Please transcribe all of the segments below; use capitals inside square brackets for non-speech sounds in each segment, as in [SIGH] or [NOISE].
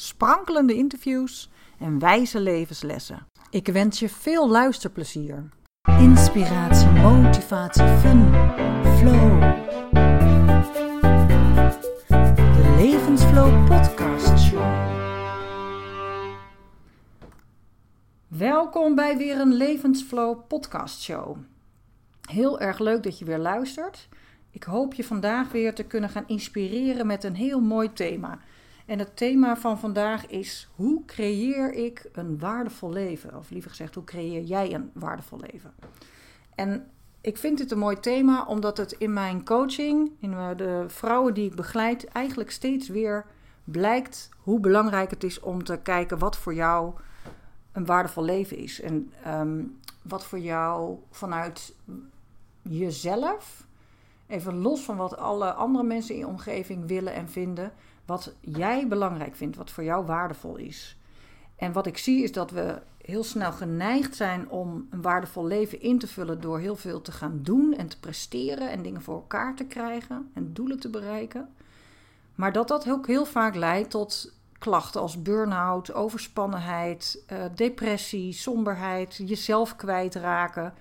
sprankelende interviews en wijze levenslessen. Ik wens je veel luisterplezier. Inspiratie, motivatie, fun, flow. De Levensflow Podcast Show. Welkom bij weer een Levensflow Podcast Show. Heel erg leuk dat je weer luistert. Ik hoop je vandaag weer te kunnen gaan inspireren met een heel mooi thema. En het thema van vandaag is: hoe creëer ik een waardevol leven? Of liever gezegd, hoe creëer jij een waardevol leven? En ik vind dit een mooi thema omdat het in mijn coaching, in de vrouwen die ik begeleid, eigenlijk steeds weer blijkt hoe belangrijk het is om te kijken wat voor jou een waardevol leven is. En ehm, wat voor jou vanuit jezelf, even los van wat alle andere mensen in je omgeving willen en vinden, wat jij belangrijk vindt, wat voor jou waardevol is. En wat ik zie is dat we heel snel geneigd zijn om een waardevol leven in te vullen door heel veel te gaan doen en te presteren en dingen voor elkaar te krijgen en doelen te bereiken. Maar dat dat ook heel vaak leidt tot klachten als burn-out, overspannenheid, uh, depressie, somberheid, jezelf kwijtraken.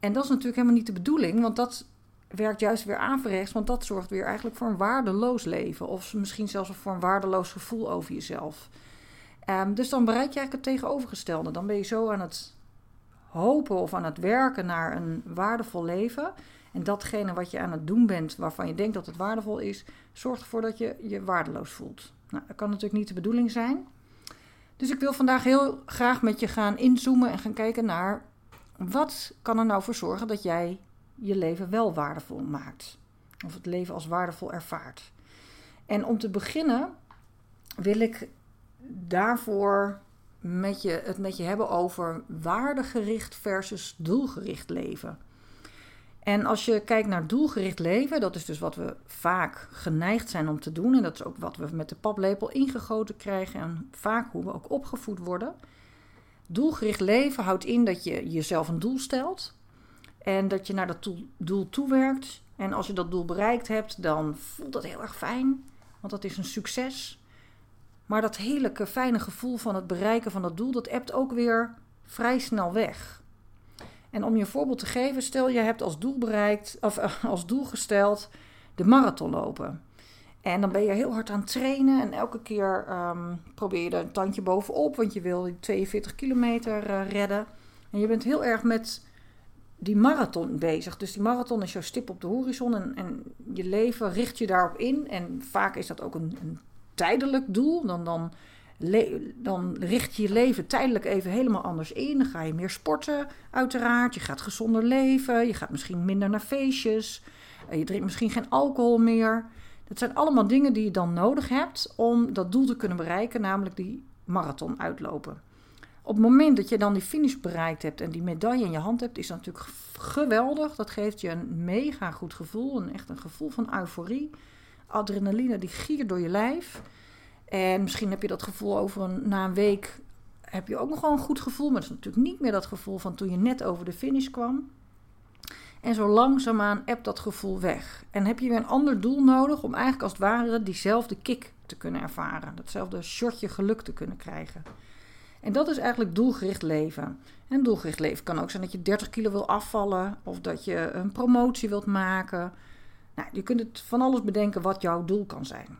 En dat is natuurlijk helemaal niet de bedoeling, want dat werkt juist weer averechts, want dat zorgt weer eigenlijk voor een waardeloos leven. Of misschien zelfs voor een waardeloos gevoel over jezelf. Um, dus dan bereik je eigenlijk het tegenovergestelde. Dan ben je zo aan het hopen of aan het werken naar een waardevol leven. En datgene wat je aan het doen bent, waarvan je denkt dat het waardevol is, zorgt ervoor dat je je waardeloos voelt. Nou, dat kan natuurlijk niet de bedoeling zijn. Dus ik wil vandaag heel graag met je gaan inzoomen en gaan kijken naar wat kan er nou voor zorgen dat jij je leven wel waardevol maakt. Of het leven als waardevol ervaart. En om te beginnen wil ik daarvoor met je, het met je hebben over waardegericht versus doelgericht leven. En als je kijkt naar doelgericht leven, dat is dus wat we vaak geneigd zijn om te doen. En dat is ook wat we met de paplepel ingegoten krijgen en vaak hoe we ook opgevoed worden. Doelgericht leven houdt in dat je jezelf een doel stelt. En dat je naar dat doel toewerkt. En als je dat doel bereikt hebt, dan voelt dat heel erg fijn. Want dat is een succes. Maar dat heerlijke, fijne gevoel van het bereiken van dat doel, dat ebt ook weer vrij snel weg. En om je een voorbeeld te geven, stel je hebt als doel bereikt, of als doel gesteld, de marathon lopen. En dan ben je heel hard aan het trainen en elke keer um, probeer je er een tandje bovenop, want je wil die 42 kilometer uh, redden. En je bent heel erg met die marathon bezig. Dus die marathon is jouw stip op de horizon en, en je leven richt je daarop in. En vaak is dat ook een, een tijdelijk doel. Dan, dan, dan richt je je leven tijdelijk even helemaal anders in. Dan ga je meer sporten, uiteraard. Je gaat gezonder leven. Je gaat misschien minder naar feestjes. Eh, je drinkt misschien geen alcohol meer. Dat zijn allemaal dingen die je dan nodig hebt om dat doel te kunnen bereiken, namelijk die marathon uitlopen. Op het moment dat je dan die finish bereikt hebt en die medaille in je hand hebt, is dat natuurlijk geweldig. Dat geeft je een mega goed gevoel, een echt een gevoel van euforie. Adrenaline die giert door je lijf. En misschien heb je dat gevoel over een, na een week heb je ook nog wel een goed gevoel, maar dat is natuurlijk niet meer dat gevoel van toen je net over de finish kwam. En zo langzaamaan hebt dat gevoel weg. En heb je weer een ander doel nodig om eigenlijk als het ware diezelfde kick te kunnen ervaren. Datzelfde shotje geluk te kunnen krijgen. En dat is eigenlijk doelgericht leven. En doelgericht leven kan ook zijn dat je 30 kilo wil afvallen of dat je een promotie wilt maken. Nou, je kunt het van alles bedenken wat jouw doel kan zijn.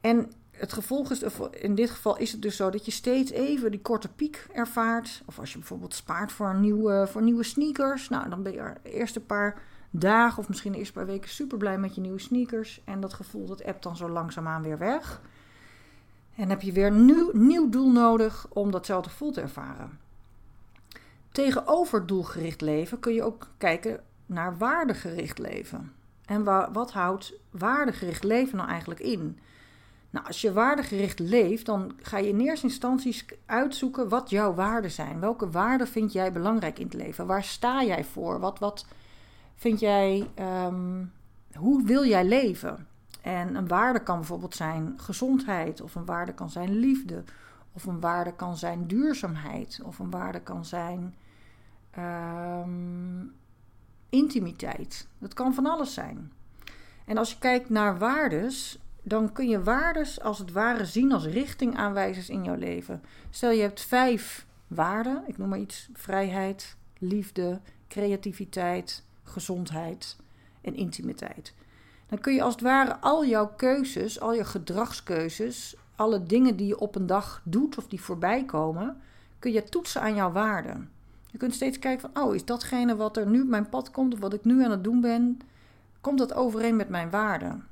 En het gevolg is, in dit geval is het dus zo dat je steeds even die korte piek ervaart. Of als je bijvoorbeeld spaart voor, een nieuwe, voor nieuwe sneakers. Nou, dan ben je de eerste paar dagen of misschien de eerste paar weken super blij met je nieuwe sneakers. En dat gevoel dat appt dan zo langzaamaan weer weg. En heb je weer een nieuw, doel nodig om datzelfde gevoel te ervaren. Tegenover doelgericht leven kun je ook kijken naar waardegericht leven. En wat houdt waardegericht leven nou eigenlijk in? Nou, als je waardegericht leeft, dan ga je in eerste instantie uitzoeken wat jouw waarden zijn. Welke waarden vind jij belangrijk in het leven? Waar sta jij voor? Wat, wat vind jij, ehm, hoe wil jij leven? En een waarde kan bijvoorbeeld zijn gezondheid, of een waarde kan zijn liefde, of een waarde kan zijn duurzaamheid, of een waarde kan zijn um, intimiteit. Dat kan van alles zijn. En als je kijkt naar waardes, dan kun je waardes als het ware zien als richtingaanwijzers in jouw leven. Stel je hebt vijf waarden, ik noem maar iets: vrijheid, liefde, creativiteit, gezondheid en intimiteit. Dan kun je als het ware al jouw keuzes, al je gedragskeuzes, alle dingen die je op een dag doet of die voorbij komen, kun je toetsen aan jouw waarden. Je kunt steeds kijken van, oh, is datgene wat er nu op mijn pad komt of wat ik nu aan het doen ben, komt dat overeen met mijn waarden?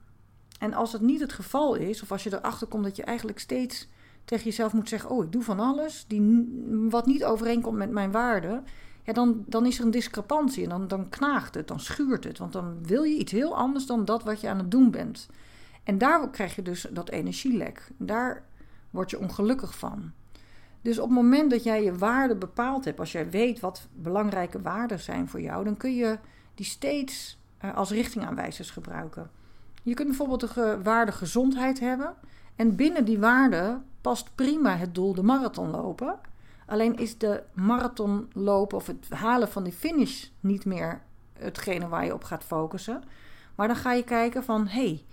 En als het niet het geval is, of als je erachter komt dat je eigenlijk steeds tegen jezelf moet zeggen: Oh, ik doe van alles die, wat niet overeenkomt met mijn waarden. Ja, dan, dan is er een discrepantie en dan, dan knaagt het, dan schuurt het. Want dan wil je iets heel anders dan dat wat je aan het doen bent. En daar krijg je dus dat energielek. Daar word je ongelukkig van. Dus op het moment dat jij je waarden bepaald hebt, als jij weet wat belangrijke waarden zijn voor jou, dan kun je die steeds uh, als richtingaanwijzers gebruiken. Je kunt bijvoorbeeld de waarde gezondheid hebben. En binnen die waarde past prima het doel de marathon lopen. Alleen is de marathon lopen of het halen van die finish niet meer hetgene waar je op gaat focussen. Maar dan ga je kijken van hé, hey,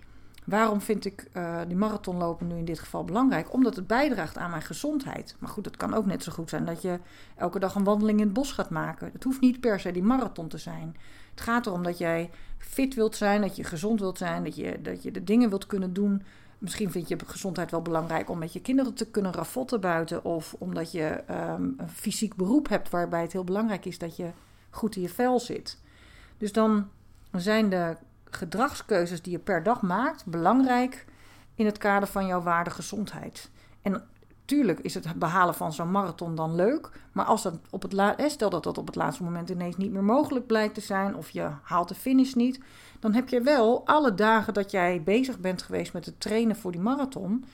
waarom vind ik uh, die marathonlopen nu in dit geval belangrijk? Omdat het bijdraagt aan mijn gezondheid. Maar goed, het kan ook net zo goed zijn dat je elke dag een wandeling in het bos gaat maken. Het hoeft niet per se die marathon te zijn. Het gaat erom dat jij fit wilt zijn, dat je gezond wilt zijn, dat je, dat je de dingen wilt kunnen doen. Misschien vind je gezondheid wel belangrijk om met je kinderen te kunnen ravotten buiten. Of omdat je ehm, een fysiek beroep hebt waarbij het heel belangrijk is dat je goed in je vel zit. Dus dan zijn de gedragskeuzes die je per dag maakt belangrijk in het kader van jouw waarde gezondheid. En Tuurlijk is het behalen van zo'n marathon dan leuk. Maar als dat op het la- stel dat dat op het laatste moment ineens niet meer mogelijk blijkt te zijn. Of je haalt de finish niet. Dan heb je wel alle dagen dat jij bezig bent geweest met het trainen voor die marathon.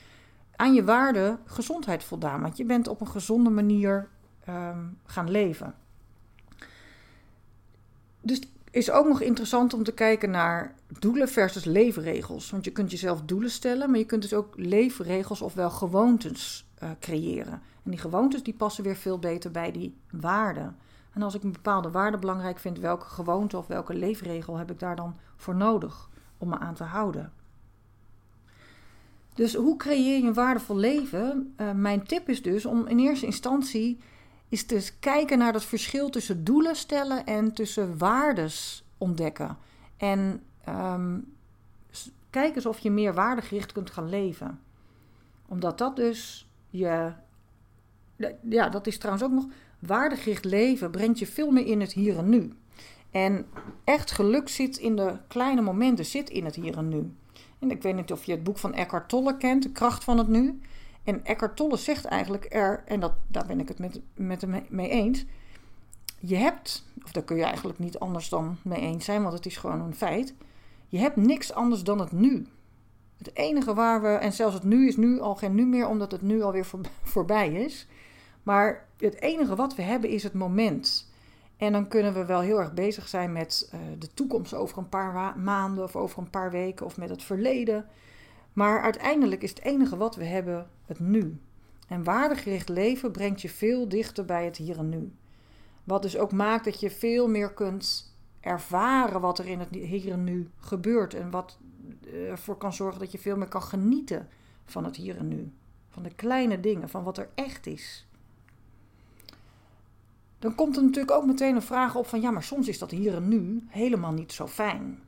Aan je waarde gezondheid voldaan. Want je bent op een gezonde manier um, gaan leven. Dus is ook nog interessant om te kijken naar doelen versus leefregels. Want je kunt jezelf doelen stellen, maar je kunt dus ook leefregels ofwel gewoontes uh, creëren. En die gewoontes die passen weer veel beter bij die waarden. En als ik een bepaalde waarde belangrijk vind, welke gewoonte of welke leefregel heb ik daar dan voor nodig om me aan te houden? Dus hoe creëer je een waardevol leven? Uh, mijn tip is dus om in eerste instantie is te kijken naar dat verschil tussen doelen stellen en tussen waardes ontdekken. En um, kijk eens of je meer waardegericht kunt gaan leven. Omdat dat dus je. Ja, dat is trouwens ook nog. Waardegericht leven brengt je veel meer in het hier en nu. En echt geluk zit in de kleine momenten, zit in het hier en nu. En ik weet niet of je het boek van Eckhart Tolle kent, De kracht van het nu. En Eckhart Tolle zegt eigenlijk er, en dat, daar ben ik het met, met hem mee eens. Je hebt, of daar kun je eigenlijk niet anders dan mee eens zijn, want het is gewoon een feit. Je hebt niks anders dan het nu. Het enige waar we, en zelfs het nu is nu al geen nu meer, omdat het nu alweer voor, [LAUGHS] voorbij is. Maar het enige wat we hebben is het moment. En dan kunnen we wel heel erg bezig zijn met uh, de toekomst over een paar maanden of over een paar weken of met het verleden. Maar uiteindelijk is het enige wat we hebben het nu. En waardegericht leven brengt je veel dichter bij het hier en nu. Wat dus ook maakt dat je veel meer kunt ervaren wat er in het hier en nu gebeurt. En wat ervoor kan zorgen dat je veel meer kan genieten van het hier en nu. Van de kleine dingen, van wat er echt is. Dan komt er natuurlijk ook meteen een vraag op van ja, maar soms is dat hier en nu helemaal niet zo fijn.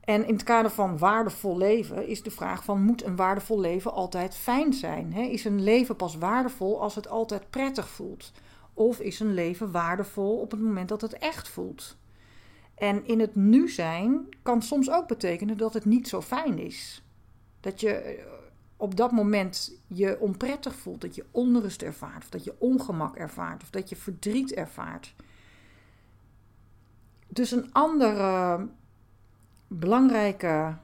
En in het kader van waardevol leven is de vraag van moet een waardevol leven altijd fijn zijn? Is een leven pas waardevol als het altijd prettig voelt? Of is een leven waardevol op het moment dat het echt voelt? En in het nu zijn kan soms ook betekenen dat het niet zo fijn is. Dat je eh, op dat moment je onprettig voelt, dat je onrust ervaart, of dat je ongemak ervaart, of dat je verdriet ervaart. Dus een andere belangrijke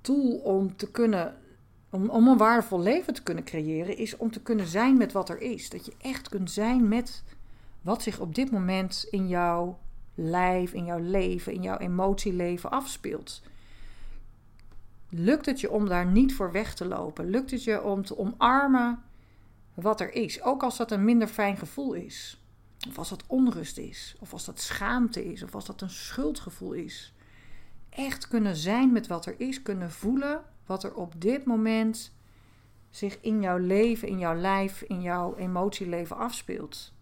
tool om te kunnen, om, om een waardevol leven te kunnen creëren, is om te kunnen zijn met wat er is. Dat je echt kunt zijn met wat zich op dit moment in jouw lijf, in jouw leven, in jouw emotieleven afspeelt. Lukt het je om daar niet voor weg te lopen? Lukt het je om te omarmen wat er is? Ook als dat een minder fijn gevoel is. Of als dat onrust is. Of als dat schaamte is. Of als dat een schuldgevoel is. Echt kunnen zijn met wat er is. Kunnen voelen wat er op dit moment zich in jouw leven, in jouw lijf, in jouw emotieleven afspeelt.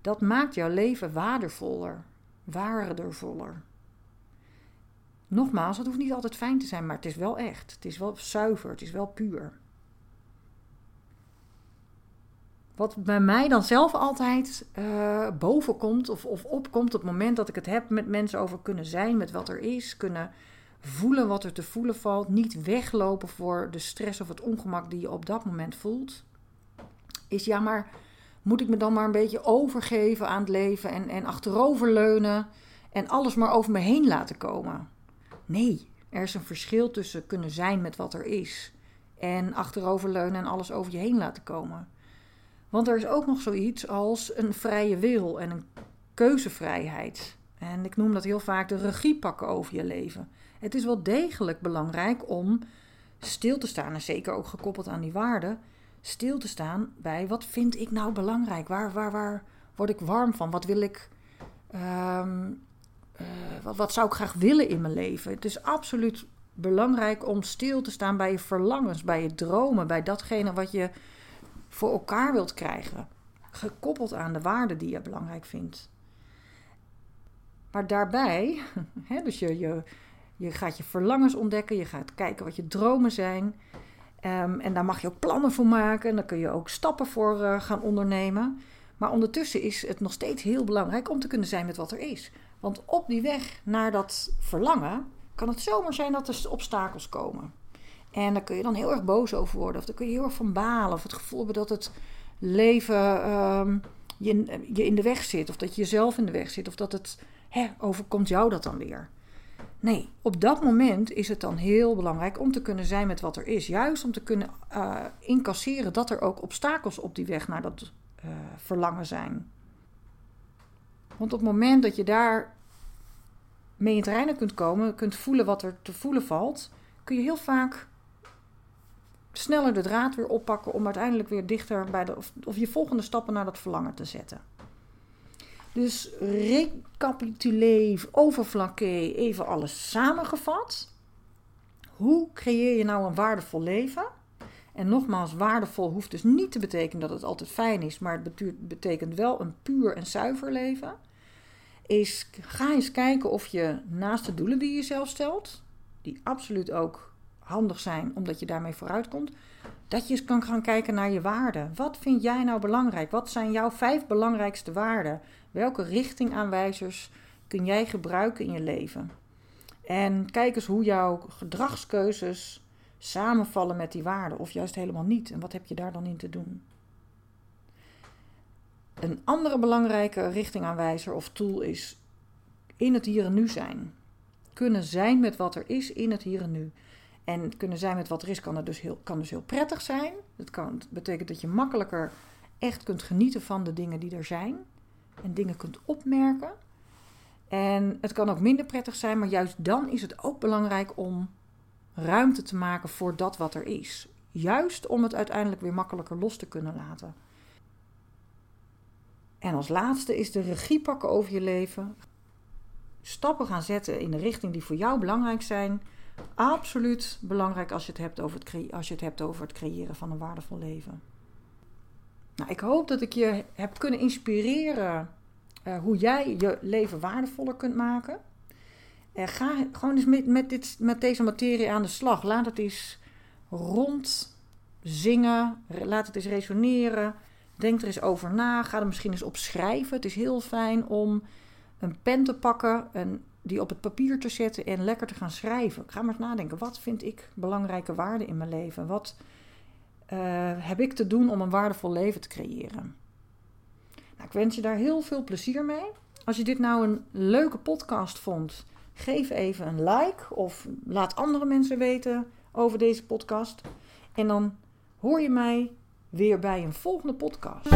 Dat maakt jouw leven waardevoller, waardevoller. Nogmaals, het hoeft niet altijd fijn te zijn, maar het is wel echt. Het is wel zuiver, het is wel puur. Wat bij mij dan zelf altijd uh, boven komt of, of opkomt op het moment dat ik het heb met mensen over kunnen zijn, met wat er is, kunnen voelen wat er te voelen valt, niet weglopen voor de stress of het ongemak die je op dat moment voelt, is ja, maar moet ik me dan maar een beetje overgeven aan het leven en, en achteroverleunen en alles maar over me heen laten komen? Nee, er is een verschil tussen kunnen zijn met wat er is en achteroverleunen en alles over je heen laten komen. Want er is ook nog zoiets als een vrije wil en een keuzevrijheid. En ik noem dat heel vaak de regie pakken over je leven. Het is wel degelijk belangrijk om stil te staan, en zeker ook gekoppeld aan die waarden, stil te staan bij wat vind ik nou belangrijk? Waar, waar, waar word ik warm van? Wat wil ik. Ehm, eh, wat, wat zou ik graag willen in mijn leven? Het is absoluut belangrijk om stil te staan bij je verlangens, bij je dromen, bij datgene wat je voor elkaar wilt krijgen. Gekoppeld aan de waarden die je belangrijk vindt. Maar daarbij, [LAUGHS] hè, dus je, je, je gaat je verlangens ontdekken, je gaat kijken wat je dromen zijn. Um, en daar mag je ook plannen voor maken en daar kun je ook stappen voor uh, gaan ondernemen. Maar ondertussen is het nog steeds heel belangrijk om te kunnen zijn met wat er is. Want op die weg naar dat verlangen kan het zomaar zijn dat er obstakels komen. En daar kun je dan heel erg boos over worden. Of dan kun je heel erg van balen. Of het gevoel hebben dat het leven um, je, je, in de weg zit. Of dat je jezelf in de weg zit. Of dat het hè, overkomt jou dat dan weer. Nee, op dat moment is het dan heel belangrijk om te kunnen zijn met wat er is. Juist om te kunnen uh, incasseren dat er ook obstakels op die weg naar dat uh, verlangen zijn. Want op het moment dat je daar mee in het reinen kunt komen, kunt voelen wat er te voelen valt, kun je heel vaak sneller de draad weer oppakken om uiteindelijk weer dichter bij de, of je volgende stappen naar dat verlangen te zetten. Dus recapituleer, overflankeer, even alles samengevat. Hoe creëer je nou een waardevol leven? En nogmaals, waardevol hoeft dus niet te betekenen dat het altijd fijn is, maar het betekent wel een puur en zuiver leven. Is ga eens kijken of je naast de doelen die je zelf stelt, die absoluut ook handig zijn omdat je daarmee vooruit komt, dat je eens kan gaan kijken naar je waarden. Wat vind jij nou belangrijk? Wat zijn jouw vijf belangrijkste waarden? Welke richtingaanwijzers kun jij gebruiken in je leven? En kijk eens hoe jouw gedragskeuzes samenvallen met die waarden, of juist helemaal niet. En wat heb je daar dan in te doen? Een andere belangrijke richtingaanwijzer of tool is in het hier en nu zijn. Kunnen zijn met wat er is in het hier en nu. En kunnen zijn met wat er is kan, er dus, heel, kan dus heel prettig zijn. Kan, dat betekent dat je makkelijker echt kunt genieten van de dingen die er zijn. En dingen kunt opmerken. En het kan ook minder prettig zijn, maar juist dan is het ook belangrijk om ruimte te maken voor dat wat er is. Juist om het uiteindelijk weer makkelijker los te kunnen laten. En als laatste is de regie pakken over je leven. Stappen gaan zetten in de richting die voor jou belangrijk zijn. Absoluut belangrijk als je het hebt over het, als je het, hebt over het creëren van een waardevol leven. Nou, ik hoop dat ik je heb kunnen inspireren uh, hoe jij je leven waardevoller kunt maken. Uh, ga gewoon eens met, dit, met deze materie aan de slag. Laat het eens rond zingen. Laat het eens resoneren. Denk er eens over na. Ga er misschien eens op schrijven. Het is heel fijn om een pen te pakken en die op het papier te zetten en lekker te gaan schrijven. Ik ga maar eens nadenken, wat vind ik belangrijke waarden in mijn leven? Wat eh, heb ik te doen om een waardevol leven te creëren? Nou, ik wens je daar heel veel plezier mee. Als je dit nou een leuke podcast vond, geef even een like of laat andere mensen weten over deze podcast. En dan hoor je mij weer bij een volgende podcast.